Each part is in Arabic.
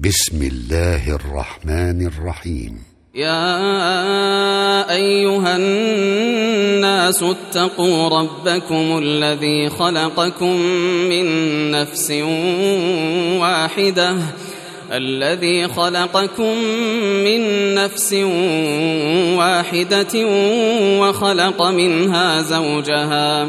بسم الله الرحمن الرحيم. يا أيها الناس اتقوا ربكم الذي خلقكم من نفس واحدة. الذي خلقكم من نفس واحدة وخلق منها زوجها.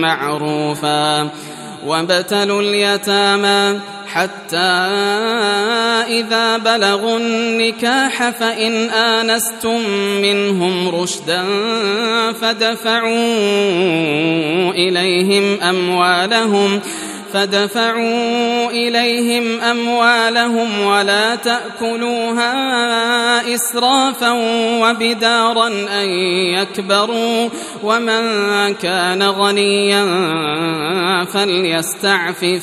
معروفا وابتلوا اليتامى حتى إذا بلغوا النكاح فإن آنستم منهم رشدا فدفعوا إليهم أموالهم فدفعوا إليهم أموالهم ولا تأكلوها إسرافا وبدارا أن يكبروا ومن كان غنيا فليستعفف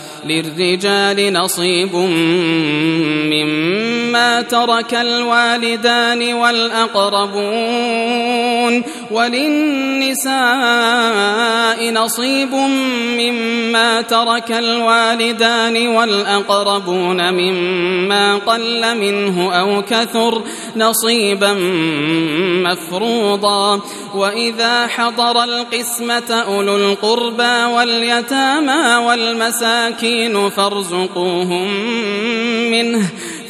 للرجال نصيب مما ترك الوالدان والأقربون وللنساء نصيب مما ترك الوالدان والأقربون مما قل منه أو كثر نصيبا مفروضا. وإذا حضر القسمة أولو القربى واليتامى والمساكين فارزقوهم منه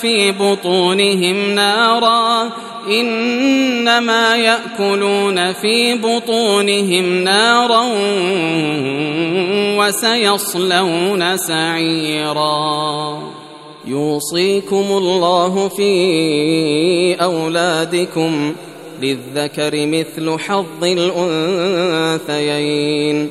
في بطونهم نارا إنما يأكلون في بطونهم نارا وسيصلون سعيرا. يوصيكم الله في أولادكم للذكر مثل حظ الأنثيين.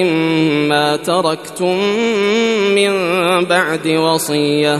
مما تركتم من بعد وصية.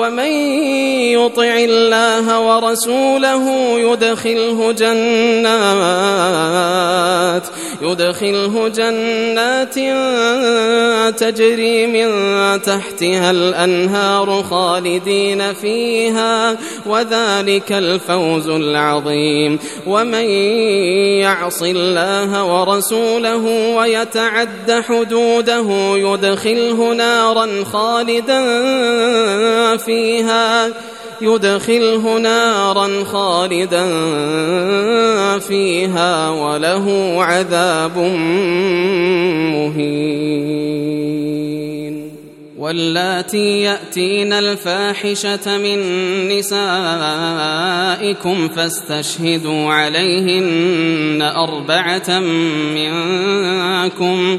ومن يطع الله ورسوله يدخله جنات. يدخله جنات تجري من تحتها الأنهار خالدين فيها وذلك الفوز العظيم. ومن يعص الله ورسوله ويتعد حدوده يدخله نارا خالدا فيها. يدخله نارا خالدا فيها وله عذاب مهين. واللاتي ياتين الفاحشه من نسائكم فاستشهدوا عليهن اربعه منكم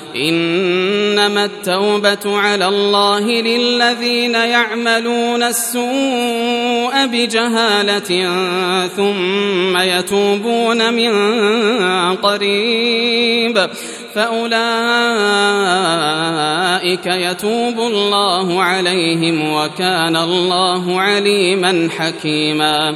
إنما التوبة على الله للذين يعملون السوء بجهالة ثم يتوبون من قريب. فأولئك يتوب الله عليهم وكان الله عليما حكيما.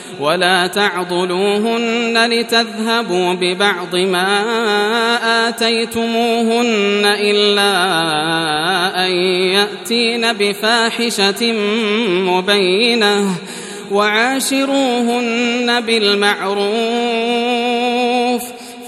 ولا تعضلوهن لتذهبوا ببعض ما آتيتموهن إلا أن يأتين بفاحشة مبينة وعاشروهن بالمعروف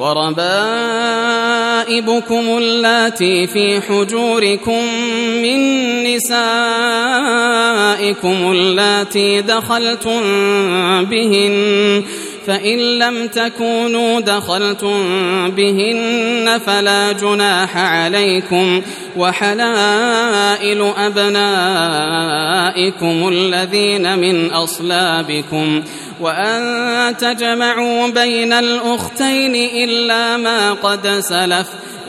وربائبكم اللاتي في حجوركم من نسائكم اللاتي دخلتم بهن فإن لم تكونوا دخلتم بهن فلا جناح عليكم وحلائل أبنائكم الذين من أصلابكم وأن تجمعوا بين الأختين إلا ما قد سلف.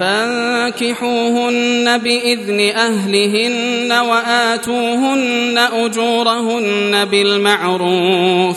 فانكحوهن بإذن أهلهن وآتوهن أجورهن بالمعروف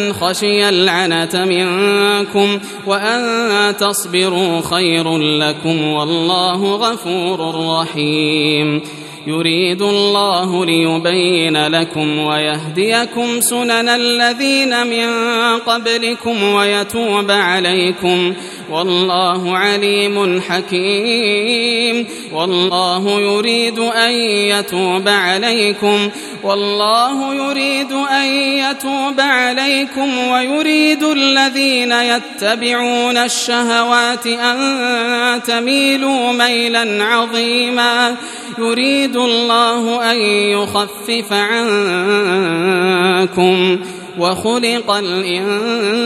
خشي العنة منكم وأن تصبروا خير لكم والله غفور رحيم يريد الله ليبين لكم ويهديكم سنن الذين من قبلكم ويتوب عليكم والله عليم حكيم. والله يريد أن يتوب عليكم. والله يريد أن يتوب عليكم ويريد الذين يتبعون الشهوات أن تميلوا ميلا عظيما. يريد الله أن يخفف عنكم. وخلق الإنسان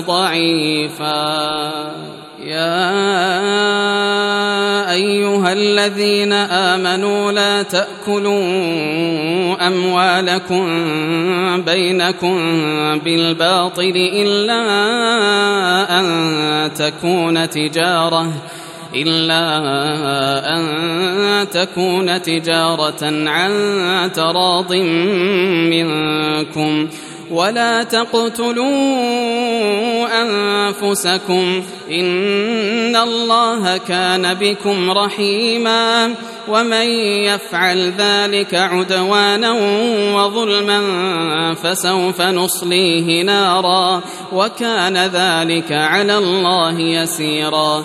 ضعيفا. يا أيها الذين آمنوا لا تأكلوا أموالكم بينكم بالباطل إلا أن تكون تجارة. إلا أن تكون تجارة عن تراض منكم ولا تقتلوا أنفسكم إن الله كان بكم رحيما ومن يفعل ذلك عدوانا وظلما فسوف نصليه نارا وكان ذلك على الله يسيرا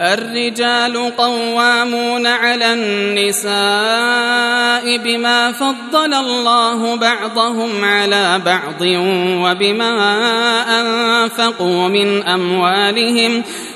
الرجال قوامون على النساء بما فضل الله بعضهم على بعض وبما أنفقوا من أموالهم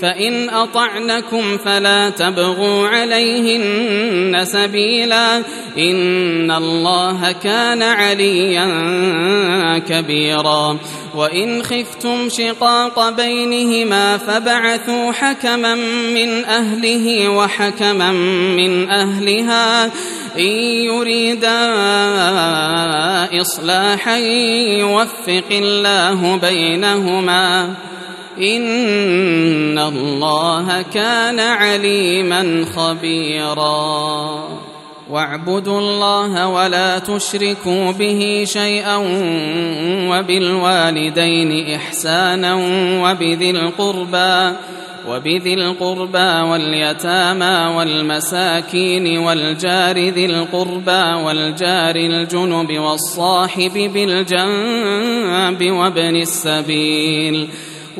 فإن أطعنكم فلا تبغوا عليهن سبيلا إن الله كان عليا كبيرا وإن خفتم شقاق بينهما فبعثوا حكما من أهله وحكما من أهلها إن يريدا إصلاحا يوفق الله بينهما إن الله كان عليما خبيرا. واعبدوا الله ولا تشركوا به شيئا وبالوالدين إحسانا وبذي القربى وبذي القربى واليتامى والمساكين والجار ذي القربى والجار الجنب والصاحب بالجنب وابن السبيل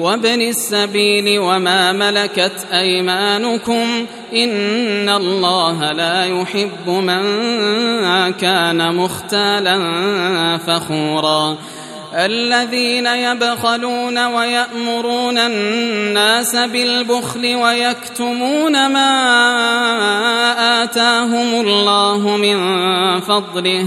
وابن السبيل وما ملكت أيمانكم إن الله لا يحب من كان مختالا فخورا الذين يبخلون ويأمرون الناس بالبخل ويكتمون ما آتاهم الله من فضله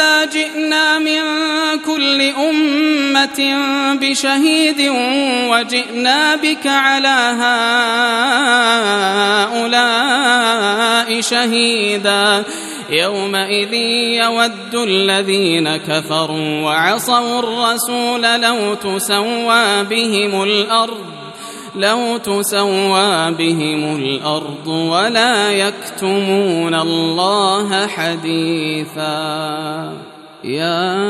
جئنا من كل أمة بشهيد وجئنا بك على هؤلاء شهيدا يومئذ يود الذين كفروا وعصوا الرسول لو تسوى بهم الأرض لو تسوى بهم الأرض ولا يكتمون الله حديثاً. يا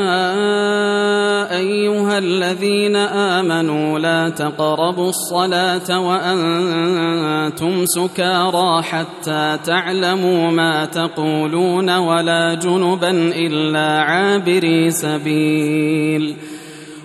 أيها الذين آمنوا لا تقربوا الصلاة وأنتم سكارى حتى تعلموا ما تقولون ولا جنبا إلا عابري سبيل.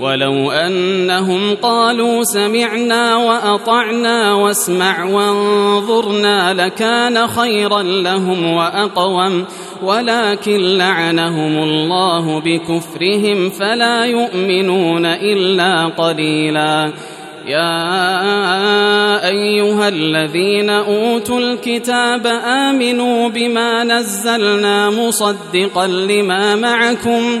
ولو أنهم قالوا سمعنا وأطعنا واسمع وانظرنا لكان خيرا لهم وأقوم ولكن لعنهم الله بكفرهم فلا يؤمنون إلا قليلاً. يا أيها الذين أوتوا الكتاب آمنوا بما نزلنا مصدقا لما معكم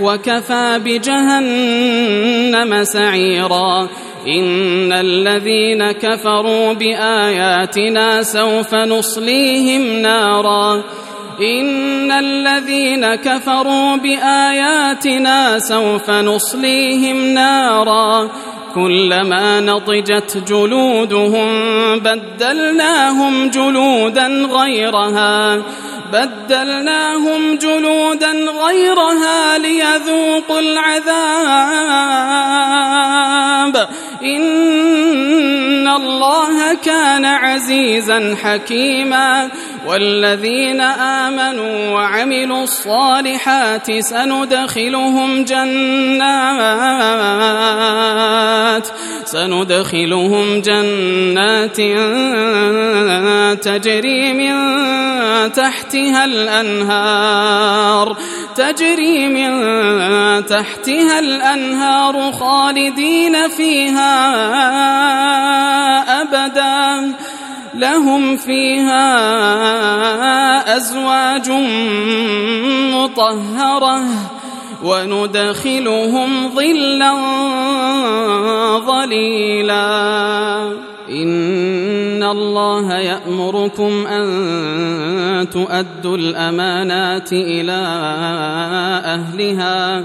وكفى بجهنم سعيرا. إن الذين كفروا بآياتنا سوف نصليهم نارا. إن الذين كفروا بآياتنا سوف نصليهم نارا. كلما نضجت جلودهم بدلناهم جلودا غيرها. بدلناهم جلودا غيرها ليذوقوا العذاب. إن الله كان عزيزا حكيما والذين آمنوا وعملوا الصالحات سندخلهم جنات سندخلهم جنات تجري من تحتها الأنهار تجري من تحتها الأنهار خالدين فيها أبدا. لهم فيها أزواج مطهرة وندخلهم ظلا ظليلا. إن الله يأمركم أن تؤدوا الأمانات إلى أهلها.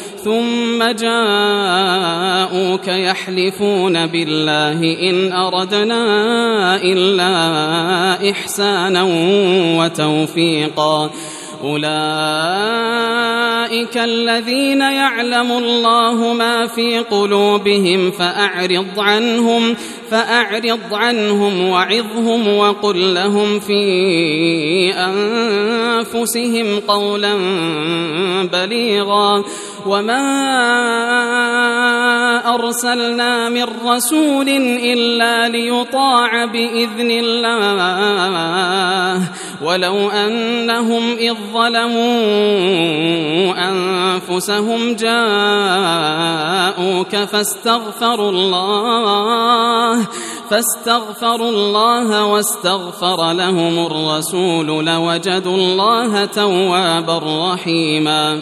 ثم جاءوك يحلفون بالله إن أردنا إلا إحسانا وتوفيقا. أولئك الذين يعلم الله ما في قلوبهم فأعرض عنهم فأعرض عنهم وعظهم وقل لهم في أنفسهم قولا بليغا. وما أرسلنا من رسول إلا ليطاع بإذن الله ولو أنهم إذ ظلموا أنفسهم جاءوك فاستغفروا الله فاستغفروا الله واستغفر لهم الرسول لوجدوا الله توابا رحيما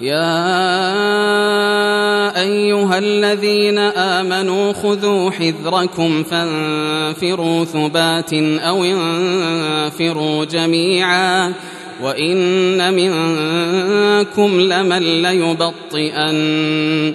يا أيها الذين آمنوا خذوا حذركم فانفروا ثبات أو انفروا جميعا وإن منكم لمن ليبطئن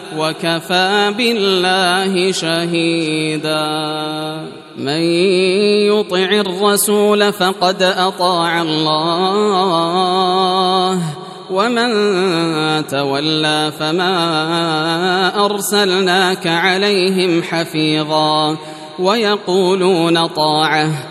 وكفى بالله شهيدا. من يطع الرسول فقد أطاع الله ومن تولى فما أرسلناك عليهم حفيظا. ويقولون طاعة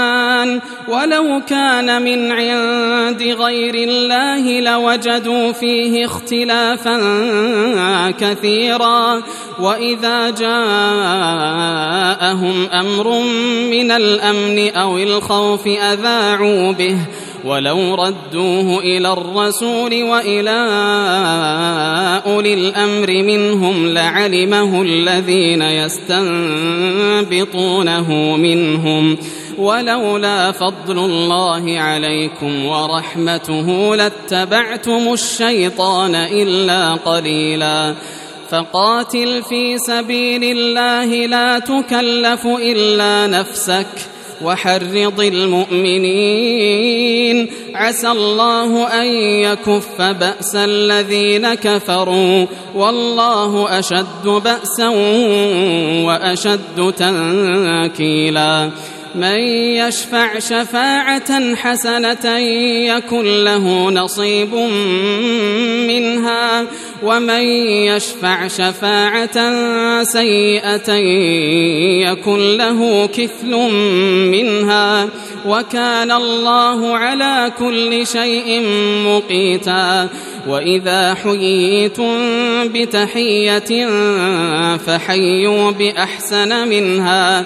ولو كان من عند غير الله لوجدوا فيه اختلافا كثيرا وإذا جاءهم أمر من الأمن أو الخوف أذاعوا به ولو ردوه إلى الرسول وإلى أولي الأمر منهم لعلمه الذين يستنبطونه منهم ولولا فضل الله عليكم ورحمته لاتبعتم الشيطان إلا قليلا. فقاتل في سبيل الله لا تكلف إلا نفسك وحرض المؤمنين. عسى الله أن يكف بأس الذين كفروا. والله أشد بأسا وأشد تنكيلا. من يشفع شفاعة حسنة يكن له نصيب منها ومن يشفع شفاعة سيئة يكن له كفل منها. وكان الله على كل شيء مقيتا. وإذا حييتم بتحية فحيوا بأحسن منها.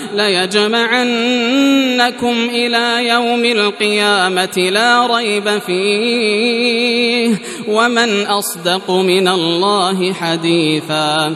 ليجمعنكم إلى يوم القيامة لا ريب فيه ومن أصدق من الله حديثا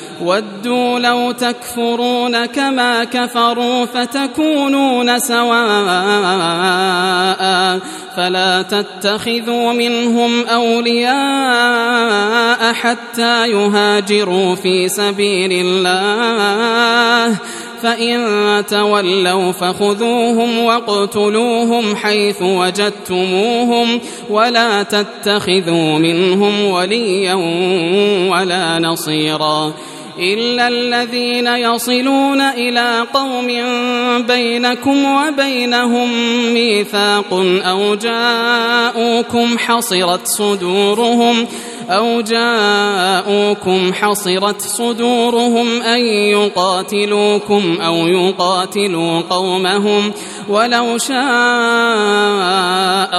ودوا لو تكفرون كما كفروا فتكونون سواء فلا تتخذوا منهم أولياء حتى يهاجروا في سبيل الله. فإن تولوا فخذوهم واقتلوهم حيث وجدتموهم ولا تتخذوا منهم وليا ولا نصيرا. إلا الذين يصلون إلى قوم بينكم وبينهم ميثاق أو جاءوكم حصرت صدورهم أو جاءوكم حصرت صدورهم أن يقاتلوكم أو يقاتلوا قومهم ولو شاء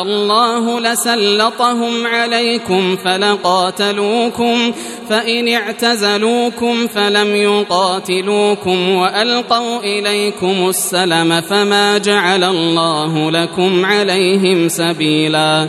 الله لسلطهم عليكم فلقاتلوكم فإن اعتزلوكم فلم يقاتلوكم وألقوا إليكم السلم فما جعل الله لكم عليهم سبيلاً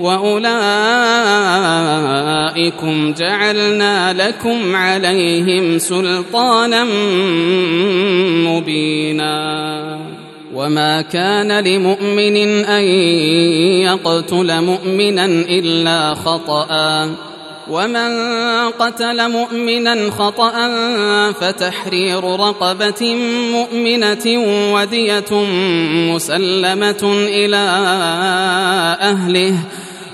وأولئكم جعلنا لكم عليهم سلطانا مبينا وما كان لمؤمن أن يقتل مؤمنا إلا خطأ ومن قتل مؤمنا خطأ فتحرير رقبة مؤمنة ودية مسلمة إلى أهله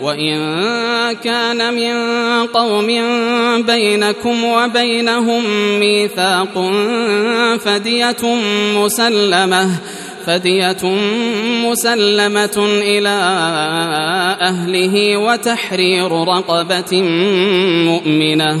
وإن كان من قوم بينكم وبينهم ميثاق فدية مسلمة فدية مسلمة إلى أهله وتحرير رقبة مؤمنة.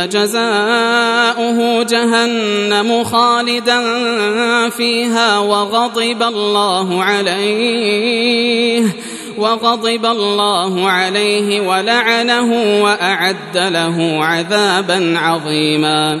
فجزاؤه جهنم خالدا فيها وغضب الله عليه وغضب الله عليه ولعنه وأعد له عذابا عظيما.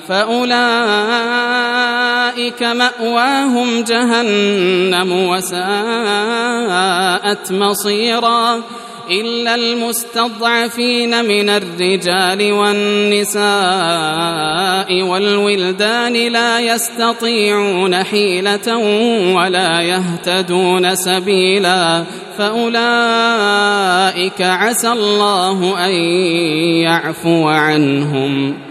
فأولئك مأواهم جهنم وساءت مصيرا إلا المستضعفين من الرجال والنساء والولدان لا يستطيعون حيلة ولا يهتدون سبيلا فأولئك عسى الله أن يعفو عنهم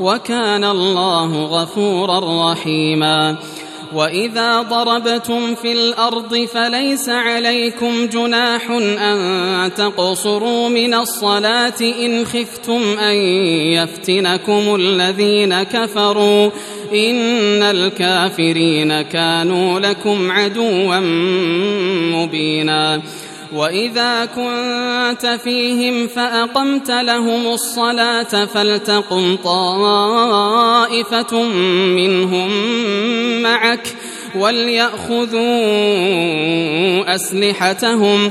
وكان الله غفورا رحيما. وإذا ضربتم في الأرض فليس عليكم جناح أن تقصروا من الصلاة إن خفتم أن يفتنكم الذين كفروا. إن الكافرين كانوا لكم عدوا مبينا. وإذا كنت فيهم فأقمت لهم الصلاة فلتقم طائفة منهم معك وليأخذوا أسلحتهم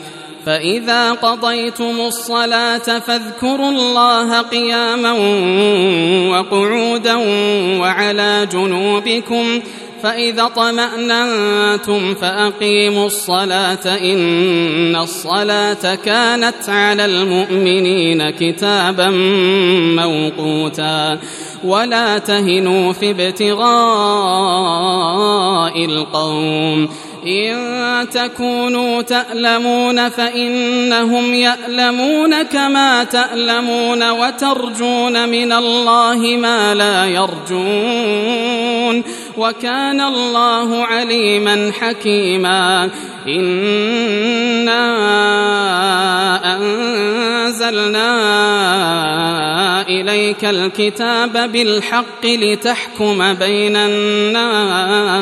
فإذا قضيتم الصلاة فاذكروا الله قياما وقعودا وعلى جنوبكم فإذا طمأننتم فأقيموا الصلاة إن الصلاة كانت على المؤمنين كتابا موقوتا ولا تهنوا في ابتغاء القوم إن تكونوا تألمون فإنهم يألمون كما تألمون وترجون من الله ما لا يرجون وكان الله عليما حكيما إنا أنزلنا إليك الكتاب بالحق لتحكم بين الناس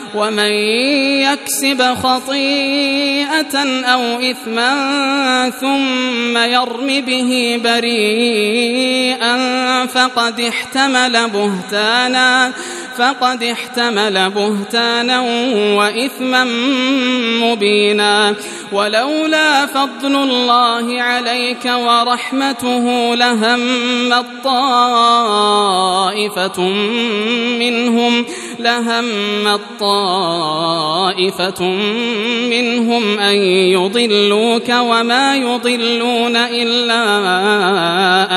ومن يكسب خطيئة أو إثما ثم يرم به بريئا فقد احتمل بهتانا فقد احتمل بهتانا وإثما مبينا. ولولا فضل الله عليك ورحمته لهم طائفة منهم لهم طائفة منهم أن يضلوك وما يضلون إلا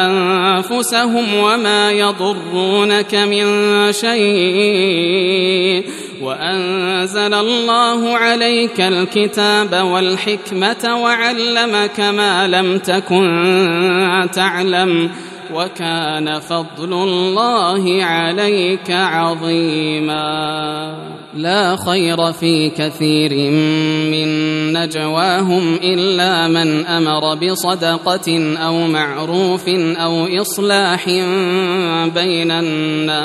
أنفسهم وما يضرونك من شيء وأنزل الله عليك الكتاب والحكمة وعلمك ما لم تكن تعلم وكان فضل الله عليك عظيما. لا خير في كثير من نجواهم إلا من أمر بصدقة أو معروف أو إصلاح بين الناس.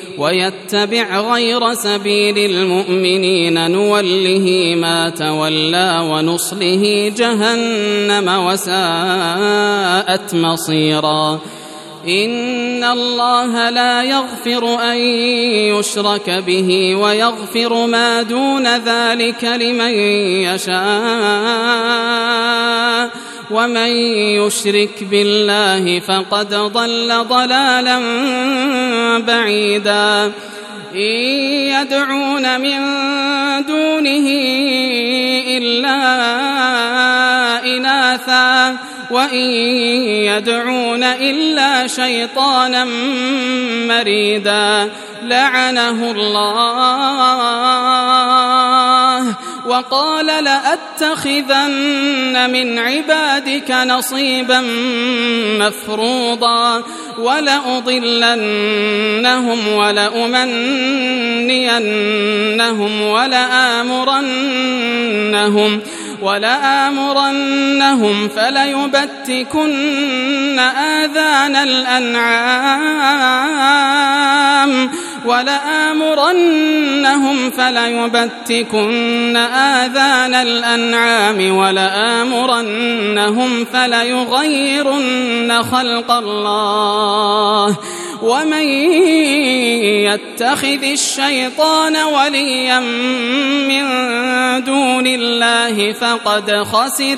ويتبع غير سبيل المؤمنين نوله ما تولى ونصله جهنم وساءت مصيرا. إن الله لا يغفر أن يشرك به ويغفر ما دون ذلك لمن يشاء. ومن يشرك بالله فقد ضل ضلالا بعيدا. إن يدعون من دونه إلا إناثا وإن يدعون إلا شيطانا مريدا. لعنه الله. وقال لأتخذن من عبادك نصيبا مفروضا ولأضلنهم ولأمنينهم ولآمرنهم ولآمرنهم فليبتكن آذان الأنعام ولآمرنهم فليبتكن آذان الأنعام ولآمرنهم فليغيرن خلق الله ومن يتخذ الشيطان وليا من دون الله فقد خسر.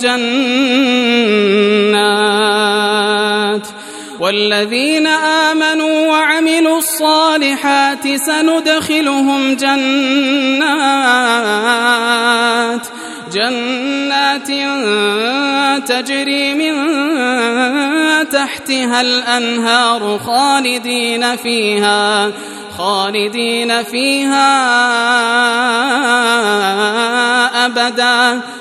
جنات والذين آمنوا وعملوا الصالحات سندخلهم جنات جنات تجري من تحتها الأنهار خالدين فيها خالدين فيها أبدا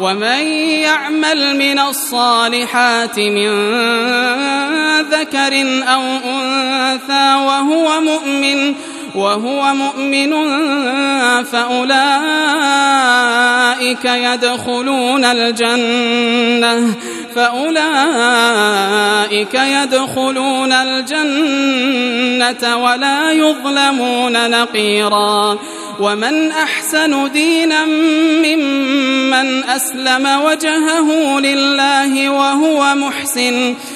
ومن يعمل من الصالحات من ذكر أو أنثى وهو مؤمن وهو مؤمن فأولئك يدخلون الجنة فأولئك يدخلون الجنة ولا يظلمون نقيرا ومن أحسن دينا ممن أسلم وجهه لله وهو محسن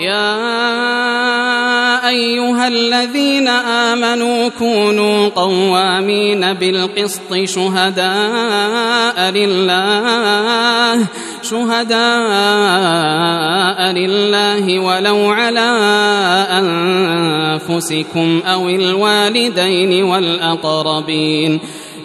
يا أيها الذين آمنوا كونوا قوامين بالقسط شهداء لله شهداء لله ولو على أنفسكم أو الوالدين والأقربين.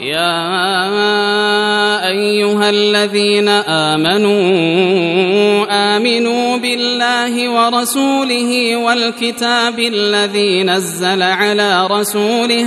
يا أيها الذين آمنوا آمنوا بالله ورسوله والكتاب الذي نزل على رسوله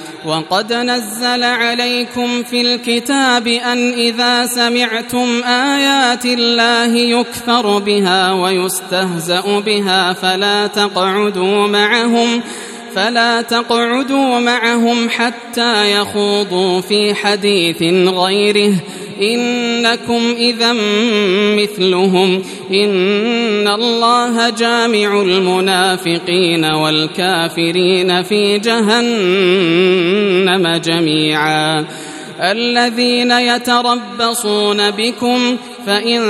وقد نزل عليكم في الكتاب أن إذا سمعتم آيات الله يكفر بها ويستهزأ بها فلا تقعدوا معهم فلا تقعدوا معهم حتى يخوضوا في حديث غيره إنكم إذا مثلهم. إن الله جامع المنافقين والكافرين في جهنم جميعا. الذين يتربصون بكم فإن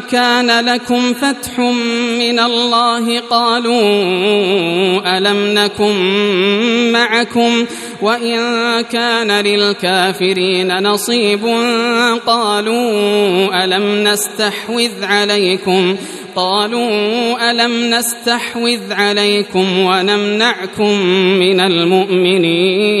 كان لكم فتح من الله قالوا ألم نكن معكم وإن كان للكافرين نصيب قالوا ألم نستحوذ عليكم قالوا ألم نستحوذ عليكم ونمنعكم من المؤمنين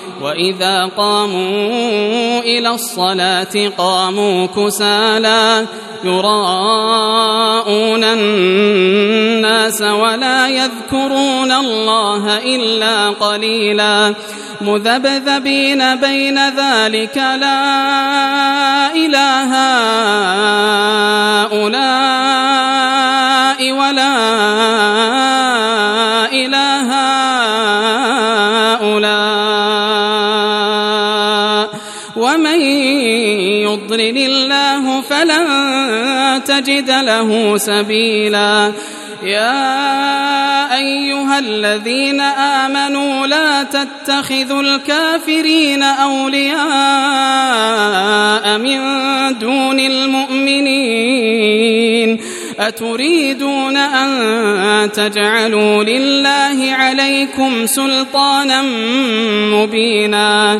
وإذا قاموا إلى الصلاة قاموا كسالى يراءون الناس ولا يذكرون الله إلا قليلا مذبذبين بين ذلك لا إله هؤلاء ولا تجد له سبيلا. يا أيها الذين آمنوا لا تتخذوا الكافرين أولياء من دون المؤمنين. أتريدون أن تجعلوا لله عليكم سلطانا مبينا.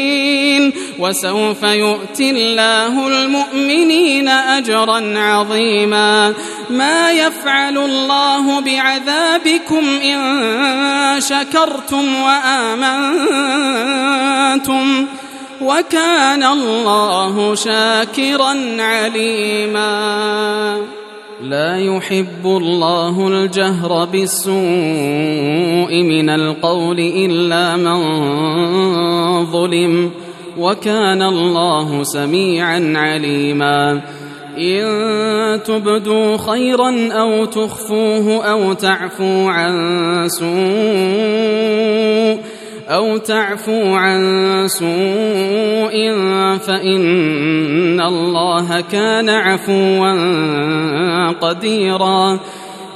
وسوف يؤتي الله المؤمنين أجرا عظيما. ما يفعل الله بعذابكم إن شكرتم وآمنتم. وكان الله شاكرا عليما. لا يحب الله الجهر بالسوء من القول إلا من ظلم. وكان الله سميعا عليما. إن تبدوا خيرا أو تخفوه أو تعفو عن سوء أو تعفو عن سوء فإن الله كان عفوا قديرا.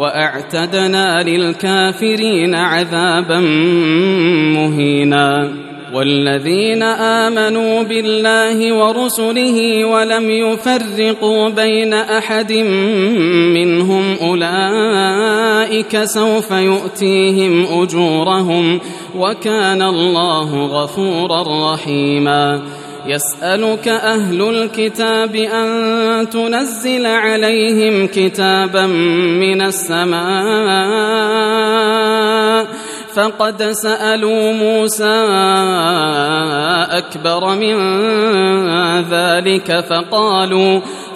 وأعتدنا للكافرين عذابا مهينا. والذين آمنوا بالله ورسله ولم يفرقوا بين أحد منهم أولئك سوف يؤتيهم أجورهم وكان الله غفورا رحيما. يسألك أهل الكتاب أن تنزل عليهم كتابا من السماء. فقد سألوا موسى أكبر من ذلك فقالوا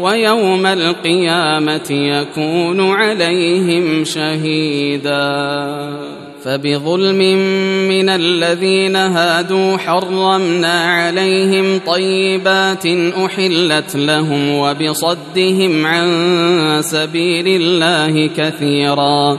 ويوم القيامة يكون عليهم شهيداً. فبظلم من الذين هادوا حرمنا عليهم طيبات أحلت لهم وبصدهم عن سبيل الله كثيرا.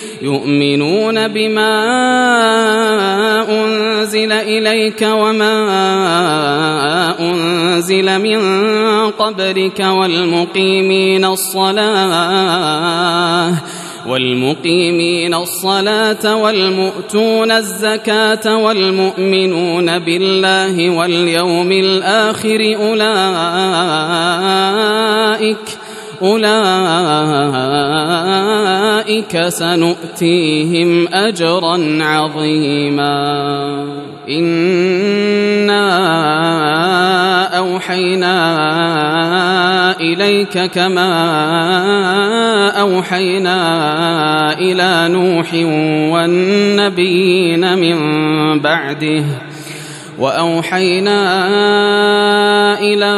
يؤمنون بما أنزل إليك وما أنزل من قبلك والمقيمين الصلاة والمقيمين الصلاة والمؤتون الزكاة والمؤمنون بالله واليوم الآخر أولئك أولئك سنؤتيهم أجرا عظيما. إنا أوحينا إليك كما أوحينا إلى نوح والنبيين من بعده. وأوحينا إلى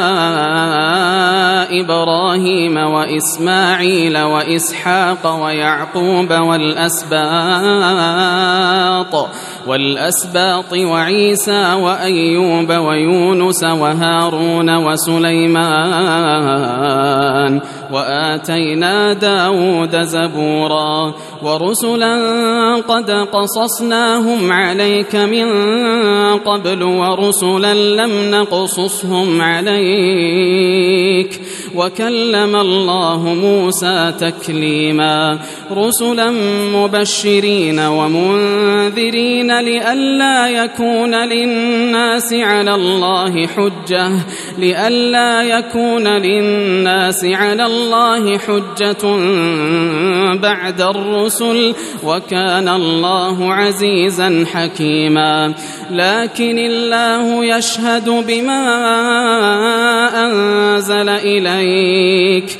إبراهيم وإسماعيل وإسحاق ويعقوب والأسباط والأسباط وعيسى وأيوب ويونس وهارون وسليمان وآتينا داود زبورا ورسلا قد قصصناهم عليك من قبل ورسلا لم نقصصهم عليك وكلم الله موسى تكليما رسلا مبشرين ومنذرين لئلا يكون للناس على الله حجة لئلا يكون للناس على الله حجة بعد الرسل وكان الله عزيزا حكيما. لكن الله يشهد بما أنزل إليك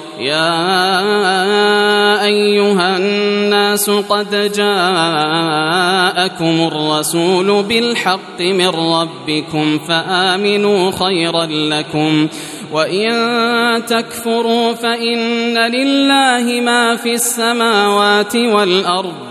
يا أيها الناس قد جاءكم الرسول بالحق من ربكم فآمنوا خيرا لكم وإن تكفروا فإن لله ما في السماوات والأرض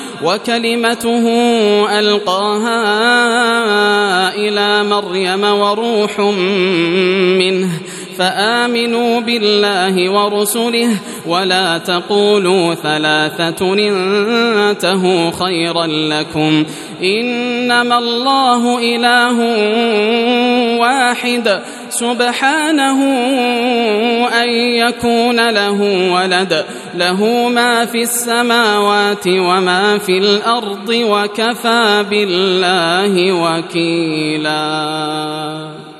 وكلمته ألقاها إلى مريم وروح منه. فآمنوا بالله ورسله ولا تقولوا ثلاثة انتهوا خيرا لكم إنما الله إله واحد سبحانه أن يكون له ولد له ما في السماوات وما في الأرض وكفى بالله وكيلا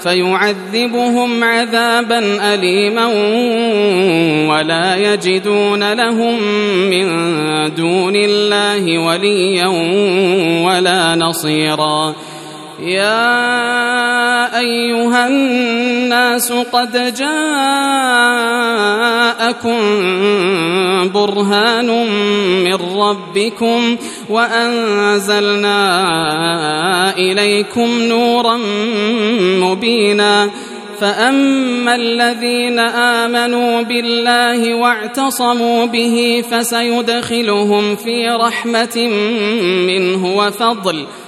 فيعذبهم عذابا أليما ولا يجدون لهم من دون الله وليا ولا نصيرا يا أيها الناس قد جاءكم برهان من ربكم وأنزلنا إليكم نورا مبينا فأما الذين آمنوا بالله واعتصموا به فسيدخلهم في رحمة منه وفضل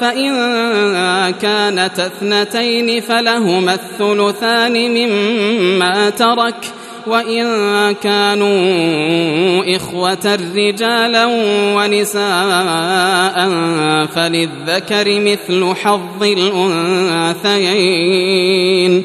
فإن كانت اثنتين فلهما الثلثان مما ترك وإن كانوا إخوة رجالا ونساء فللذكر مثل حظ الأنثيين.